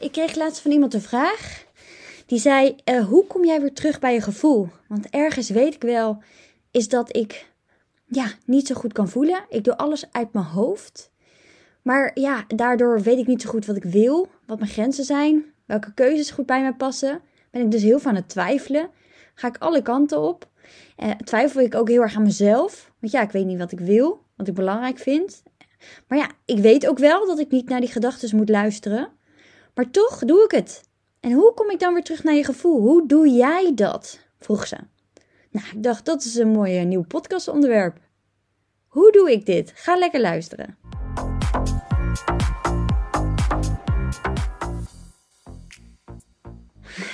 Ik kreeg laatst van iemand een vraag. Die zei: uh, Hoe kom jij weer terug bij je gevoel? Want ergens weet ik wel, is dat ik ja, niet zo goed kan voelen. Ik doe alles uit mijn hoofd. Maar ja, daardoor weet ik niet zo goed wat ik wil, wat mijn grenzen zijn, welke keuzes goed bij mij passen. Ben ik dus heel van het twijfelen. Ga ik alle kanten op. Uh, twijfel ik ook heel erg aan mezelf. Want ja, ik weet niet wat ik wil, wat ik belangrijk vind. Maar ja, ik weet ook wel dat ik niet naar die gedachten moet luisteren. Maar toch doe ik het. En hoe kom ik dan weer terug naar je gevoel? Hoe doe jij dat? vroeg ze. Nou, ik dacht, dat is een mooi nieuw podcastonderwerp. Hoe doe ik dit? Ga lekker luisteren.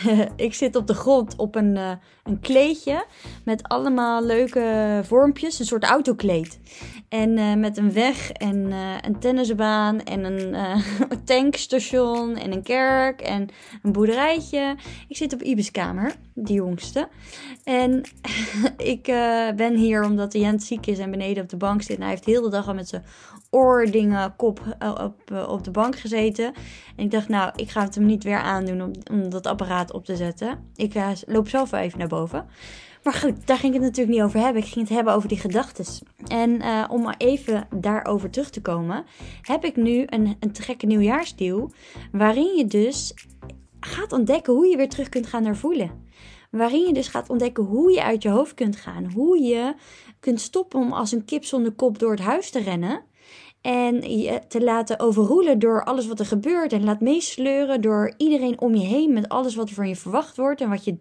ik zit op de grond op een, uh, een kleedje met allemaal leuke vormpjes, een soort autokleed. En uh, met een weg en uh, een tennisbaan en een tankstation en een kerk en een boerderijtje. Ik zit op Ibis kamer, jongste. En ik ben hier omdat Jens ziek is en beneden op de bank zit. En hij heeft heel de dag al met zijn oordingen kop op, op de bank gezeten. En ik dacht, nou, ik ga het hem niet weer aandoen om, om dat apparaat op te zetten. Ik uh, loop zelf wel even naar boven. Maar goed, daar ging ik het natuurlijk niet over hebben. Ik ging het hebben over die gedachten. En om maar even daarover terug te komen, heb ik nu een, een te gekke nieuwjaarsdeal. Waarin je dus gaat ontdekken hoe je weer terug kunt gaan naar voelen. Waarin je dus gaat ontdekken hoe je uit je hoofd kunt gaan. Hoe je kunt stoppen om als een kip zonder kop door het huis te rennen. En je te laten overroelen door alles wat er gebeurt. En laat meesleuren door iedereen om je heen met alles wat er van je verwacht wordt. En wat je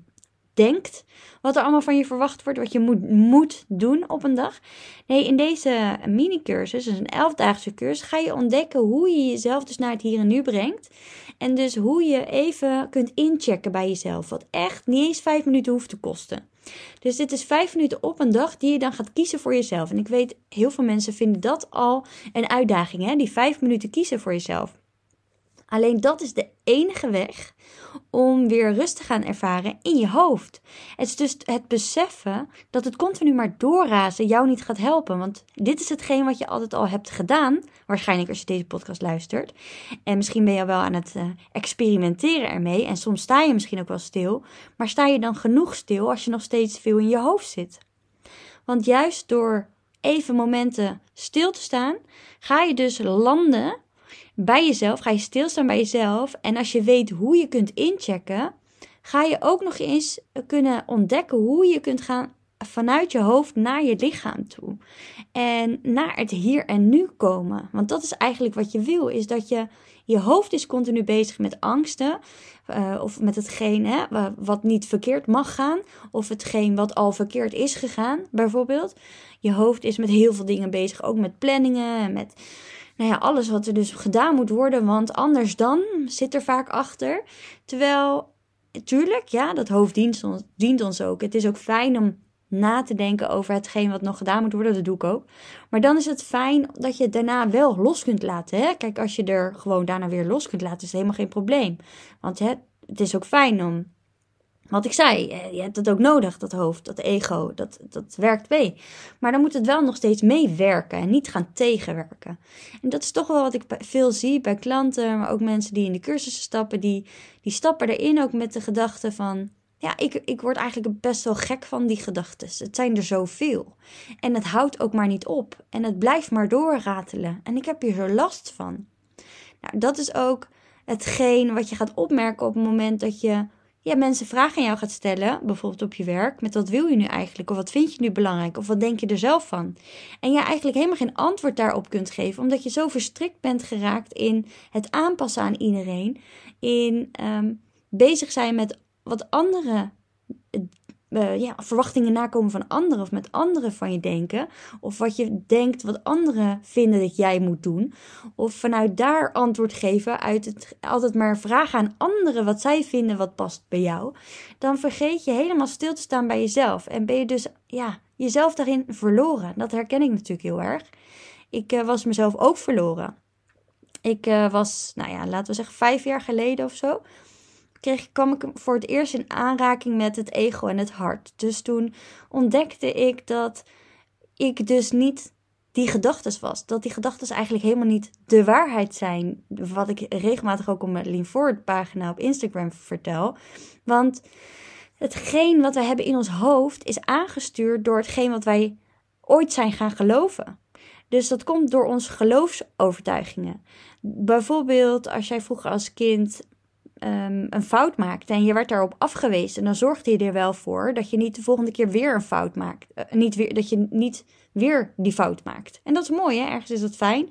denkt, wat er allemaal van je verwacht wordt, wat je moet, moet doen op een dag. Nee, in deze mini-cursus, dus een elfdaagse cursus, ga je ontdekken hoe je jezelf dus naar het hier en nu brengt. En dus hoe je even kunt inchecken bij jezelf, wat echt niet eens vijf minuten hoeft te kosten. Dus dit is vijf minuten op een dag die je dan gaat kiezen voor jezelf. En ik weet, heel veel mensen vinden dat al een uitdaging, hè? die vijf minuten kiezen voor jezelf. Alleen dat is de enige weg om weer rust te gaan ervaren in je hoofd. Het is dus het beseffen dat het continu maar doorrazen jou niet gaat helpen. Want dit is hetgeen wat je altijd al hebt gedaan. Waarschijnlijk als je deze podcast luistert. En misschien ben je wel aan het uh, experimenteren ermee. En soms sta je misschien ook wel stil. Maar sta je dan genoeg stil als je nog steeds veel in je hoofd zit? Want juist door even momenten stil te staan, ga je dus landen bij jezelf, ga je stilstaan bij jezelf. En als je weet hoe je kunt inchecken, ga je ook nog eens kunnen ontdekken hoe je kunt gaan vanuit je hoofd naar je lichaam toe. En naar het hier en nu komen. Want dat is eigenlijk wat je wil, is dat je je hoofd is continu bezig met angsten. Uh, of met hetgeen hè, wat niet verkeerd mag gaan. Of hetgeen wat al verkeerd is gegaan, bijvoorbeeld. Je hoofd is met heel veel dingen bezig. Ook met planningen en met nou ja, alles wat er dus gedaan moet worden, want anders dan zit er vaak achter. Terwijl, tuurlijk, ja, dat hoofd dient ons, ook. Het is ook fijn om na te denken over hetgeen wat nog gedaan moet worden. Dat doe ik ook. Maar dan is het fijn dat je het daarna wel los kunt laten. Hè? Kijk, als je er gewoon daarna weer los kunt laten, is het helemaal geen probleem. Want hè, het is ook fijn om wat ik zei, eh, je hebt het ook nodig, dat hoofd, dat ego, dat, dat werkt mee. Maar dan moet het wel nog steeds meewerken en niet gaan tegenwerken. En dat is toch wel wat ik veel zie bij klanten, maar ook mensen die in de cursussen stappen, die, die stappen erin ook met de gedachte van, ja, ik, ik word eigenlijk best wel gek van die gedachten. Het zijn er zoveel. En het houdt ook maar niet op. En het blijft maar doorratelen. En ik heb hier zo last van. Nou, dat is ook hetgeen wat je gaat opmerken op het moment dat je ja, mensen vragen aan jou gaat stellen, bijvoorbeeld op je werk, met wat wil je nu eigenlijk? Of wat vind je nu belangrijk? Of wat denk je er zelf van? En je eigenlijk helemaal geen antwoord daarop kunt geven, omdat je zo verstrikt bent geraakt in het aanpassen aan iedereen, in um, bezig zijn met wat anderen uh, ja, verwachtingen nakomen van anderen of met anderen van je denken. Of wat je denkt wat anderen vinden dat jij moet doen. Of vanuit daar antwoord geven uit het altijd maar vragen aan anderen wat zij vinden wat past bij jou. Dan vergeet je helemaal stil te staan bij jezelf. En ben je dus ja, jezelf daarin verloren. Dat herken ik natuurlijk heel erg. Ik uh, was mezelf ook verloren. Ik uh, was, nou ja, laten we zeggen vijf jaar geleden of zo kreeg, kwam ik voor het eerst in aanraking met het ego en het hart. Dus toen ontdekte ik dat ik dus niet die gedachten was. Dat die gedachten eigenlijk helemaal niet de waarheid zijn. Wat ik regelmatig ook op mijn Lean Forward pagina op Instagram vertel. Want hetgeen wat wij hebben in ons hoofd is aangestuurd door hetgeen wat wij ooit zijn gaan geloven. Dus dat komt door onze geloofsovertuigingen. Bijvoorbeeld als jij vroeger als kind um, een fout maakte en je werd daarop afgewezen, dan zorgde je er wel voor dat je niet de volgende keer weer een fout maakt. Uh, niet weer, dat je niet weer die fout maakt. En dat is mooi, hè? ergens is dat fijn,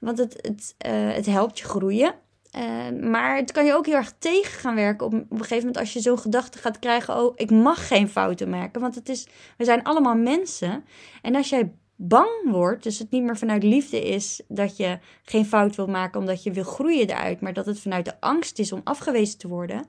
want het, het, uh, het helpt je groeien. Uh, maar het kan je ook heel erg tegen gaan werken op, op een gegeven moment als je zo'n gedachte gaat krijgen: oh, ik mag geen fouten maken. Want het is, we zijn allemaal mensen. En als jij bang wordt, dus het niet meer vanuit liefde is dat je geen fout wil maken omdat je wil groeien eruit, maar dat het vanuit de angst is om afgewezen te worden,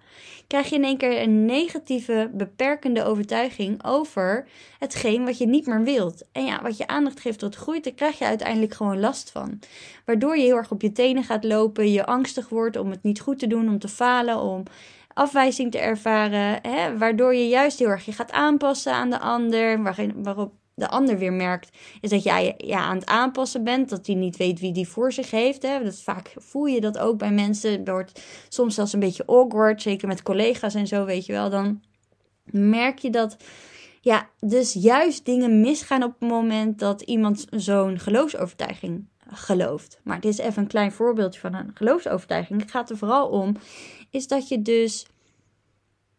krijg je in één keer een negatieve, beperkende overtuiging over hetgeen wat je niet meer wilt. En ja, wat je aandacht geeft tot groeit, daar krijg je uiteindelijk gewoon last van. Waardoor je heel erg op je tenen gaat lopen, je angstig wordt om het niet goed te doen, om te falen, om afwijzing te ervaren, hè, waardoor je juist heel erg je gaat aanpassen aan de ander, waarop de ander weer merkt, is dat jij ja, aan het aanpassen bent. Dat hij niet weet wie die voor zich heeft. Hè. Dat vaak voel je dat ook bij mensen. Het wordt soms zelfs een beetje awkward. Zeker met collega's en zo, weet je wel. Dan merk je dat. Ja, dus juist dingen misgaan op het moment dat iemand zo'n geloofsovertuiging gelooft. Maar dit is even een klein voorbeeldje van een geloofsovertuiging. Het gaat er vooral om, is dat je dus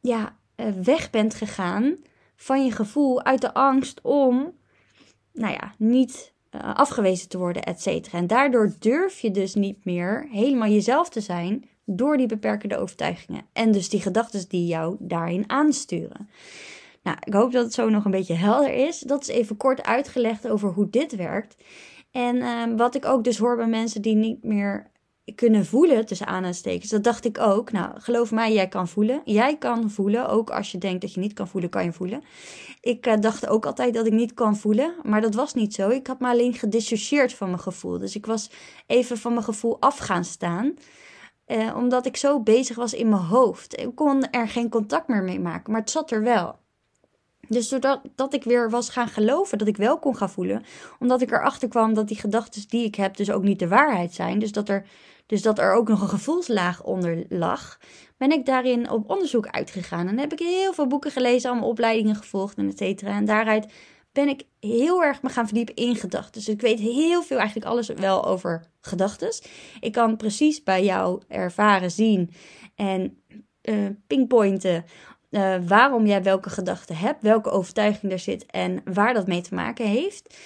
ja, eh, weg bent gegaan van je gevoel uit de angst om, nou ja, niet uh, afgewezen te worden, et cetera. En daardoor durf je dus niet meer helemaal jezelf te zijn door die beperkende overtuigingen. En dus die gedachten die jou daarin aansturen. Nou, ik hoop dat het zo nog een beetje helder is. Dat is even kort uitgelegd over hoe dit werkt. En uh, wat ik ook dus hoor bij mensen die niet meer kunnen voelen, tussen aanstekens. Dat dacht ik ook. Nou, geloof mij, jij kan voelen. Jij kan voelen. Ook als je denkt dat je niet kan voelen, kan je voelen. Ik uh, dacht ook altijd dat ik niet kan voelen. Maar dat was niet zo. Ik had me alleen gedissocieerd van mijn gevoel. Dus ik was even van mijn gevoel af gaan staan. Uh, omdat ik zo bezig was in mijn hoofd. Ik kon er geen contact meer mee maken. Maar het zat er wel. Dus doordat dat ik weer was gaan geloven dat ik wel kon gaan voelen, omdat ik erachter kwam dat die gedachten die ik heb dus ook niet de waarheid zijn, dus dat er dus dat er ook nog een gevoelslaag onder lag, ben ik daarin op onderzoek uitgegaan. En heb ik heel veel boeken gelezen, allemaal opleidingen gevolgd en et cetera. En daaruit ben ik heel erg me gaan verdiepen in gedachten. Dus ik weet heel veel, eigenlijk alles wel over gedachten. Ik kan precies bij jou ervaren, zien en uh, pinpointen uh, waarom jij welke gedachten hebt, welke overtuiging er zit en waar dat mee te maken heeft.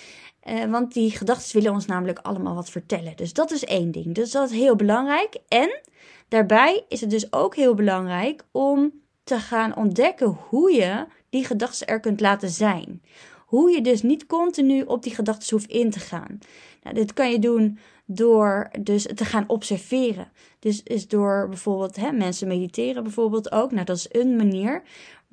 Uh, want die gedachten willen ons namelijk allemaal wat vertellen. Dus dat is één ding. Dus dat is heel belangrijk. En daarbij is het dus ook heel belangrijk om te gaan ontdekken hoe je die gedachten er kunt laten zijn. Hoe je dus niet continu op die gedachten hoeft in te gaan. Nou, dit kan je doen door dus te gaan observeren. Dus is door bijvoorbeeld hè, mensen mediteren bijvoorbeeld ook. Nou, dat is een manier.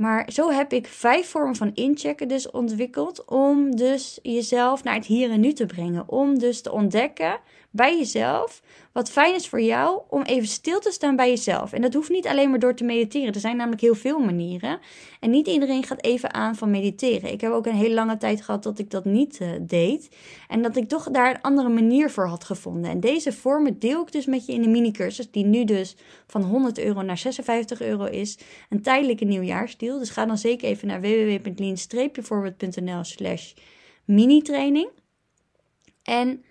Maar zo heb ik vijf vormen van inchecken dus ontwikkeld om dus jezelf naar het hier en nu te brengen. Om dus te ontdekken bij jezelf wat fijn is voor jou om even stil te staan bij jezelf. En dat hoeft niet alleen maar door te mediteren. Er zijn namelijk heel veel manieren. En niet iedereen gaat even aan van mediteren. Ik heb ook een hele lange tijd gehad dat ik dat niet uh, deed. En dat ik toch daar een andere manier voor had gevonden. En deze vormen deel ik dus met je in de mini-cursus, die nu dus van 100 euro naar 56 euro is. Een tijdelijke nieuwjaarsdeal. Dus ga dan zeker even naar www.lean-voorbeeld.nl slash mini-training. En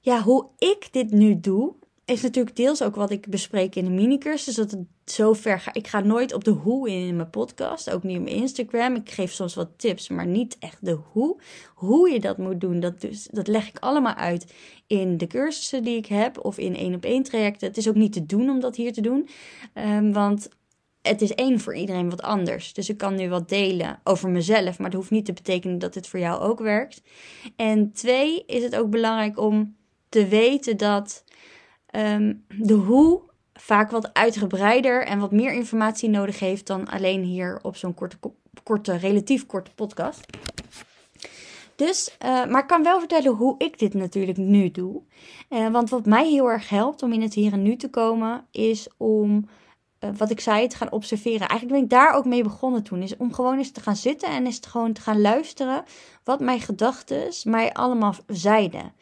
ja, hoe ik dit nu doe, is natuurlijk deels ook wat ik bespreek in de minicursus. Dat het zover ga. Ik ga nooit op de hoe in mijn podcast, ook niet op mijn Instagram. Ik geef soms wat tips, maar niet echt de hoe. Hoe je dat moet doen, dat, dus, dat leg ik allemaal uit in de cursussen die ik heb of in één op één trajecten. Het is ook niet te doen om dat hier te doen, um, want het is één voor iedereen wat anders. Dus ik kan nu wat delen over mezelf, maar dat hoeft niet te betekenen dat het voor jou ook werkt. En twee, is het ook belangrijk om te weten dat um, de hoe vaak wat uitgebreider en wat meer informatie nodig heeft dan alleen hier op zo'n korte, korte, relatief korte podcast. Dus, uh, maar ik kan wel vertellen hoe ik dit natuurlijk nu doe. Uh, want wat mij heel erg helpt om in het hier en nu te komen, is om eh, wat ik zei, te gaan observeren. Eigenlijk ben ik daar ook mee begonnen toen. Is om gewoon eens te gaan zitten en eens te gewoon te gaan luisteren wat mijn gedachten mij allemaal zeiden.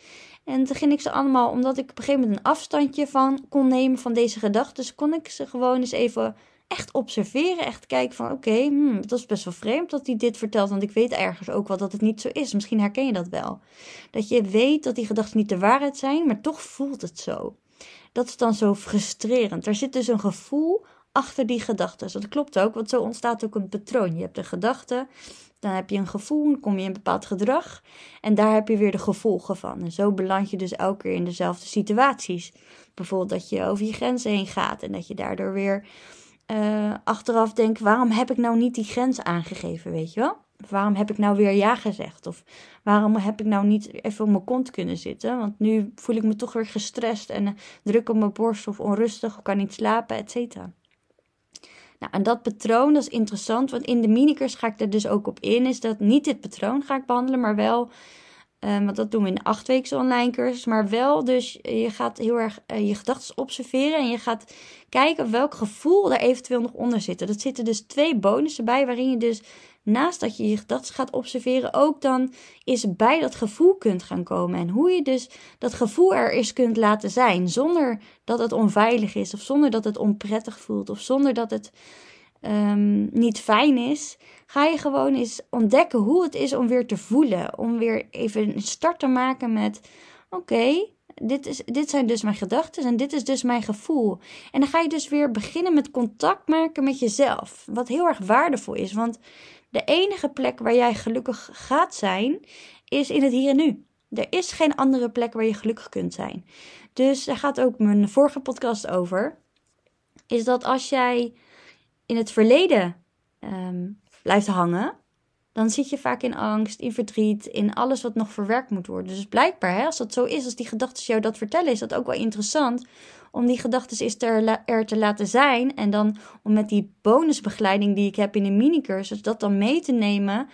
En toen ging ik ze allemaal, omdat ik op een gegeven moment een afstandje van kon nemen van deze gedachten, dus kon ik ze gewoon eens even echt observeren. Echt kijken van oké, okay, hmm, dat is best wel vreemd dat hij dit vertelt. Want ik weet ergens ook wel dat het niet zo is. Misschien herken je dat wel. Dat je weet dat die gedachten niet de waarheid zijn, maar toch voelt het zo. Dat is dan zo frustrerend. Er zit dus een gevoel achter die gedachten. Dat klopt ook, want zo ontstaat ook een patroon. Je hebt een gedachte, dan heb je een gevoel, dan kom je in een bepaald gedrag en daar heb je weer de gevolgen van. En zo beland je dus elke keer in dezelfde situaties. Bijvoorbeeld dat je over je grenzen heen gaat en dat je daardoor weer uh, achteraf denkt: waarom heb ik nou niet die grens aangegeven, weet je wel? Waarom heb ik nou weer ja gezegd? Of waarom heb ik nou niet even op mijn kont kunnen zitten? Want nu voel ik me toch weer gestrest en uh, druk op mijn borst of onrustig of kan niet slapen, et cetera. Nou, en dat patroon, dat is interessant, want in de minicurs ga ik er dus ook op in. Is dat niet dit patroon ga ik behandelen, maar wel, um, want dat doen we in de achtweekse online cursus, maar wel dus je gaat heel erg uh, je gedachten observeren en je gaat kijken welk gevoel er eventueel nog onder zit. Dat zitten dus twee bonussen bij, waarin je dus naast dat je gedachten gaat observeren, ook dan is bij dat gevoel kunt gaan komen. En hoe je dus dat gevoel er is kunt laten zijn, zonder dat het onveilig is, of zonder dat het onprettig voelt, of zonder dat het um, niet fijn is. Ga je gewoon eens ontdekken hoe het is om weer te voelen. Om weer even een start te maken met: oké, dit, is, dit zijn dus mijn gedachten en dit is dus mijn gevoel. En dan ga je dus weer beginnen met contact maken met jezelf. Wat heel erg waardevol is. Want de enige plek waar jij gelukkig gaat zijn, is in het hier en nu. Er is geen andere plek waar je gelukkig kunt zijn. Dus daar gaat ook mijn vorige podcast over. Is dat als jij in het verleden um, blijft hangen, dan zit je vaak in angst, in verdriet, in alles wat nog verwerkt moet worden. Dus blijkbaar, hè, als dat zo is, als die gedachten jou dat vertellen, is dat ook wel interessant om die gedachten eens er, er te laten zijn. En dan om met die bonusbegeleiding die ik heb in de minicursus, dat dan mee te nemen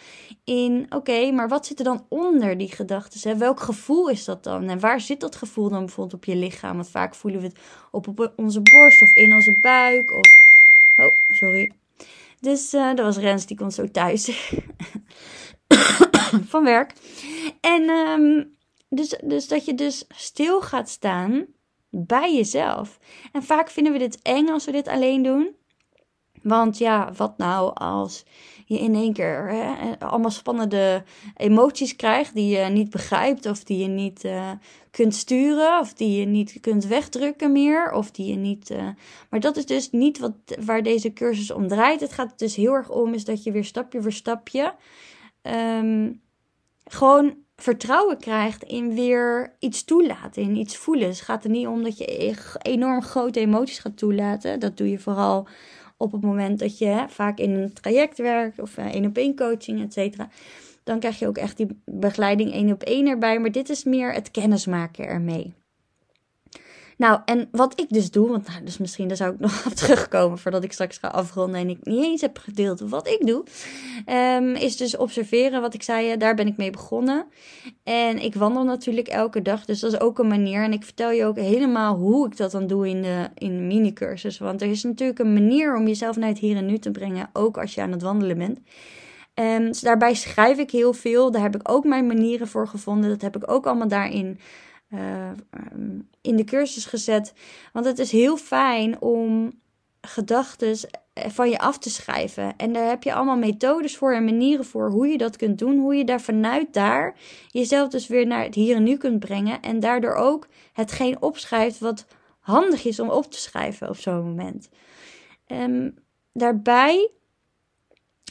in, oké, maar wat zit er dan onder die gedachten? Welk gevoel is dat dan? En waar zit dat gevoel dan bijvoorbeeld op je lichaam? Want vaak voelen we het op, op onze borst of in onze buik. Of... Oh, sorry. Dus uh, dat was Rens, die komt zo thuis. van werk. En um, dus, dus dat je dus stil gaat staan bij jezelf. En vaak vinden we dit eng als we dit alleen doen. Want ja, wat nou als je in één keer hè, allemaal spannende emoties krijgt die je niet begrijpt of die je niet uh, kunt sturen of die je niet kunt wegdrukken meer of die je niet. Uh... Maar dat is dus niet wat, waar deze cursus om draait. Het gaat dus heel erg om is dat je weer stapje voor stapje um, gewoon vertrouwen krijgt in weer iets toelaten, in iets voelen. Het gaat er niet om dat je e-, enorm grote emoties gaat toelaten. Dat doe je vooral op het moment dat je hè, vaak in een traject werkt of uh, één op één coaching, et cetera. Dan krijg je ook echt die begeleiding één op één erbij. Maar dit is meer het kennismaken ermee. Nou, en wat ik dus doe, want nou, dus misschien daar zou ik nog op terugkomen voordat ik straks ga afronden en ik niet eens heb gedeeld wat ik doe, um, is dus observeren wat ik zei, daar ben ik mee begonnen. En ik wandel natuurlijk elke dag, dus dat is ook een manier. En ik vertel je ook helemaal hoe ik dat dan doe in de, in de mini-cursus, want er is natuurlijk een manier om jezelf naar het hier en nu te brengen, ook als je aan het wandelen bent. Um, dus daarbij schrijf ik heel veel. Daar heb ik ook mijn manieren voor gevonden. Dat heb ik ook allemaal daarin uh, in de cursus gezet. Want het is heel fijn om gedachten van je af te schrijven. En daar heb je allemaal methodes voor en manieren voor hoe je dat kunt doen. Hoe je daar vanuit daar jezelf dus weer naar het hier en nu kunt brengen. En daardoor ook hetgeen opschrijft wat handig is om op te schrijven op zo'n moment. Um, daarbij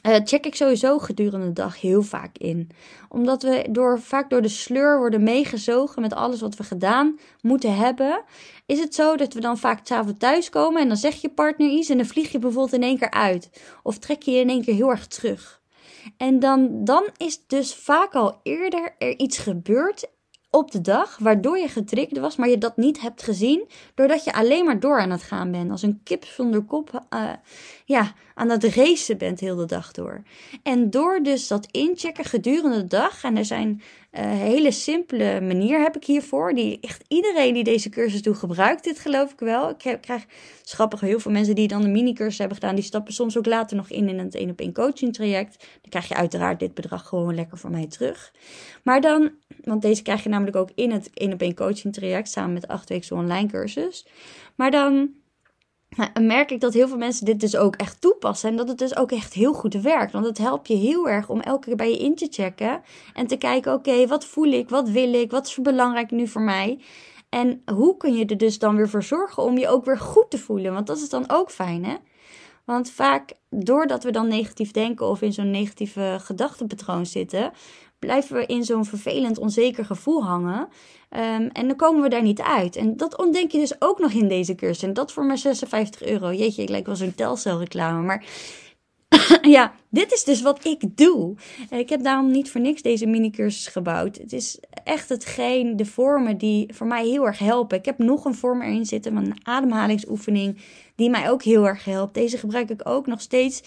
uh, check ik sowieso gedurende de dag heel vaak in. Omdat we door, vaak door de sleur worden meegezogen met alles wat we gedaan moeten hebben. Is het zo dat we dan vaak s'avonds thuiskomen en dan zeg je partner iets en dan vlieg je bijvoorbeeld in één keer uit. Of trek je je in één keer heel erg terug. En dan, dan is dus vaak al eerder er iets gebeurd op de dag, waardoor je getriggerd was, maar je dat niet hebt gezien, doordat je alleen maar door aan het gaan bent. Als een kip zonder kop, uh, ja, aan het racen bent heel de dag door. En door dus dat inchecken gedurende de dag, en er zijn Een hele simpele manier heb ik hiervoor. Die echt iedereen die deze cursus doet, gebruikt dit geloof ik wel. Ik krijg schappig heel veel mensen die dan de mini-cursus hebben gedaan. Die stappen soms ook later nog in in het 1 op 1 coaching traject. Dan krijg je uiteraard dit bedrag gewoon lekker voor mij terug. Maar dan, want deze krijg je namelijk ook in het 1 op 1 coaching traject samen met de 8 weken online cursus. Maar dan nou, merk ik dat heel veel mensen dit dus ook echt toepassen. En dat het dus ook echt heel goed werkt. Want het helpt je heel erg om elke keer bij je in te checken. En te kijken, oké, wat voel ik? Wat wil ik? Wat is belangrijk nu voor mij? En hoe kun je er dus dan weer voor zorgen om je ook weer goed te voelen? Want dat is dan ook fijn, hè? Want vaak, doordat we dan negatief denken of in zo'n negatieve gedachtenpatroon zitten, blijven we in zo'n vervelend, onzeker gevoel hangen. Ehm, en dan komen we daar niet uit. En dat ontdek je dus ook nog in deze cursus. En dat voor maar 56 euro. Jeetje, ik lijk wel zo'n telcelreclame. Maar ja, dit is dus wat ik doe. Ik heb daarom niet voor niks deze mini-cursus gebouwd. Het is echt hetgeen, de vormen die voor mij heel erg helpen. Ik heb nog een vorm erin zitten van een ademhalingsoefening, die mij ook heel erg helpt. Deze gebruik ik ook nog steeds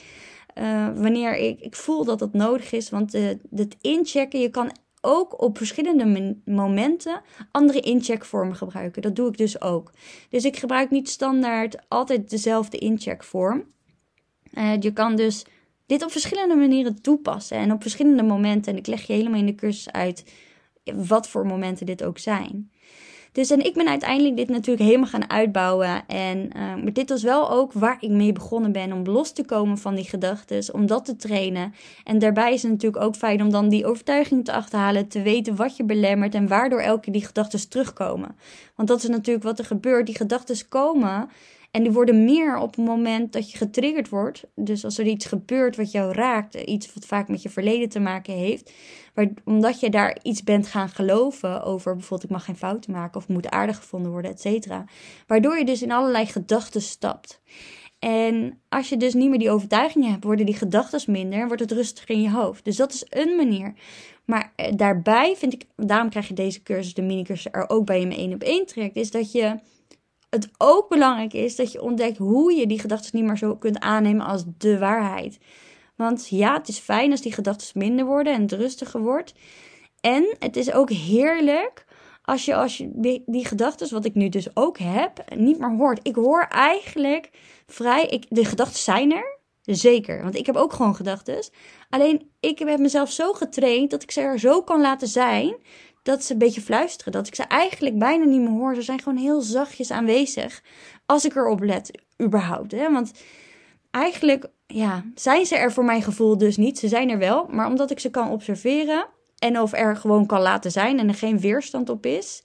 uh, wanneer ik, ik voel dat het nodig is. Want uh, het inchecken, je kan ook op verschillende momenten andere incheckvormen gebruiken. Dat doe ik dus ook. Dus ik gebruik niet standaard altijd dezelfde incheckvorm. Uh, je kan dus dit op verschillende manieren toepassen en op verschillende momenten. En ik leg je helemaal in de cursus uit wat voor momenten dit ook zijn. Dus en ik ben uiteindelijk dit natuurlijk helemaal gaan uitbouwen. En, uh, maar dit was wel ook waar ik mee begonnen ben. Om los te komen van die gedachten. Om dat te trainen. En daarbij is het natuurlijk ook fijn om dan die overtuiging te achterhalen. Te weten wat je belemmert. En waardoor elke die gedachten terugkomen. Want dat is natuurlijk wat er gebeurt. Die gedachten komen. En die worden meer op het moment dat je getriggerd wordt. Dus als er iets gebeurt wat jou raakt, iets wat vaak met je verleden te maken heeft. Omdat je daar iets bent gaan geloven over bijvoorbeeld ik mag geen fouten maken of moet aardig gevonden worden, et cetera. Waardoor je dus in allerlei gedachten stapt. En als je dus niet meer die overtuigingen hebt, worden die gedachten minder en wordt het rustiger in je hoofd. Dus dat is een manier. Maar eh, daarbij vind ik, daarom krijg je deze cursus, de mini-cursus, er ook bij je één op één trekt, is dat je het ook belangrijk is dat je ontdekt hoe je die gedachten niet meer zo kunt aannemen als de waarheid. Want ja, het is fijn als die gedachten minder worden en het rustiger wordt. En het is ook heerlijk als je, als je die, gedachten, wat ik nu dus ook heb, niet meer hoort. Ik hoor eigenlijk vrij. Ik, de gedachten zijn er. Zeker, want ik heb ook gewoon gedachten. Alleen ik heb mezelf zo getraind dat ik ze er zo kan laten zijn dat ze een beetje fluisteren. Dat ik ze eigenlijk bijna niet meer hoor. Ze zijn gewoon heel zachtjes aanwezig. Als ik erop let, überhaupt. Hè? Want eigenlijk ja, zijn ze er voor mijn gevoel dus niet. Ze zijn er wel. Maar omdat ik ze kan observeren. En of er gewoon kan laten zijn en er geen weerstand op is.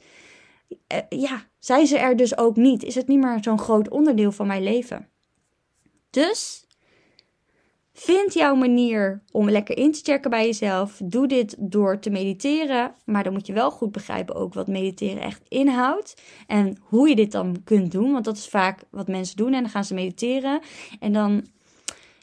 Eh, ja, zijn ze er dus ook niet. Is het niet meer zo'n groot onderdeel van mijn leven. Dus Vind jouw manier om lekker in te checken bij jezelf. Doe dit door te mediteren. Maar dan moet je wel goed begrijpen ook wat mediteren echt inhoudt. En hoe je dit dan kunt doen. Want dat is vaak wat mensen doen. En dan gaan ze mediteren. En dan,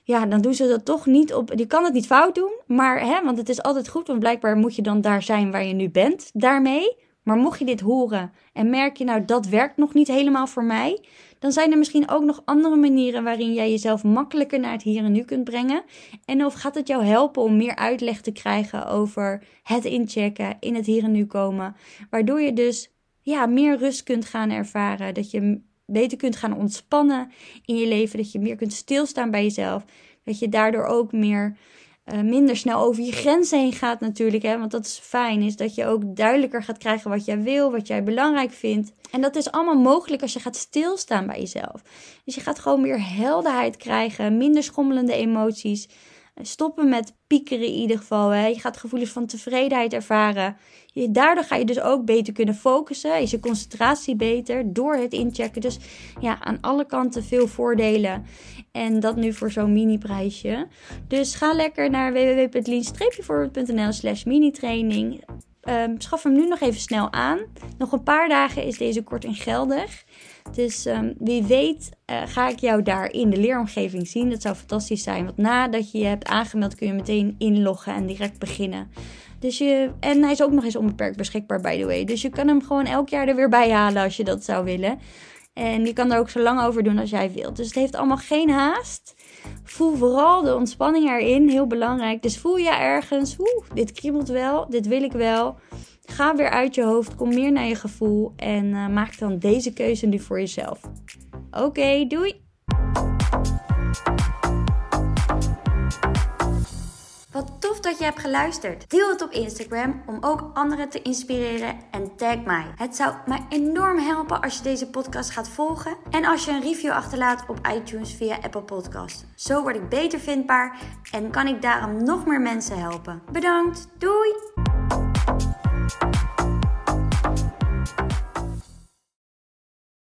ja, dan doen ze dat toch niet op. Je kan het niet fout doen. Maar, hè, want het is altijd goed. Want blijkbaar moet je dan daar zijn waar je nu bent. Daarmee. Maar mocht je dit horen en merk je nou dat werkt nog niet helemaal voor mij, dan zijn er misschien ook nog andere manieren waarin jij jezelf makkelijker naar het hier en nu kunt brengen. En of gaat het jou helpen om meer uitleg te krijgen over het inchecken, in het hier en nu komen, waardoor je dus ja, meer rust kunt gaan ervaren, dat je beter kunt gaan ontspannen in je leven, dat je meer kunt stilstaan bij jezelf, dat je daardoor ook meer uh, minder snel over je grenzen heen gaat natuurlijk. Hè? Want dat is fijn, is dat je ook duidelijker gaat krijgen wat jij wil, wat jij belangrijk vindt. En dat is allemaal mogelijk als je gaat stilstaan bij jezelf. Dus je gaat gewoon meer helderheid krijgen, minder schommelende emoties. Stoppen met piekeren in ieder geval. Hè. Je gaat gevoelens van tevredenheid ervaren. Daardoor ga je dus ook beter kunnen focussen. Is je concentratie beter door het inchecken. Dus ja, aan alle kanten veel voordelen. En dat nu voor zo'n mini-prijsje. Dus ga lekker naar www.lean-forward.nl slash mini-training. Um, schaf hem nu nog even snel aan. Nog een paar dagen is deze korting geldig. Dus um, wie weet uh, ga ik jou daar in de leeromgeving zien. Dat zou fantastisch zijn. Want nadat je je hebt aangemeld kun je meteen inloggen en direct beginnen. Dus je, en hij is ook nog eens onbeperkt beschikbaar, by the way. Dus je kan hem gewoon elk jaar er weer bij halen als je dat zou willen. En je kan er ook zo lang over doen als jij wilt. Dus het heeft allemaal geen haast. Voel vooral de ontspanning erin, heel belangrijk. Dus voel je ergens, oeh, dit kriebelt wel, dit wil ik wel. Ga weer uit je hoofd, kom meer naar je gevoel en uh, maak dan deze keuze nu voor jezelf. Oké, doei! Wat tof dat je hebt geluisterd. Deel het op Instagram om ook anderen te inspireren en tag mij. Het zou mij enorm helpen als je deze podcast gaat volgen en als je een review achterlaat op iTunes via Apple Podcast. Zo word ik beter vindbaar en kan ik daarom nog meer mensen helpen. Bedankt. Doei. Thank you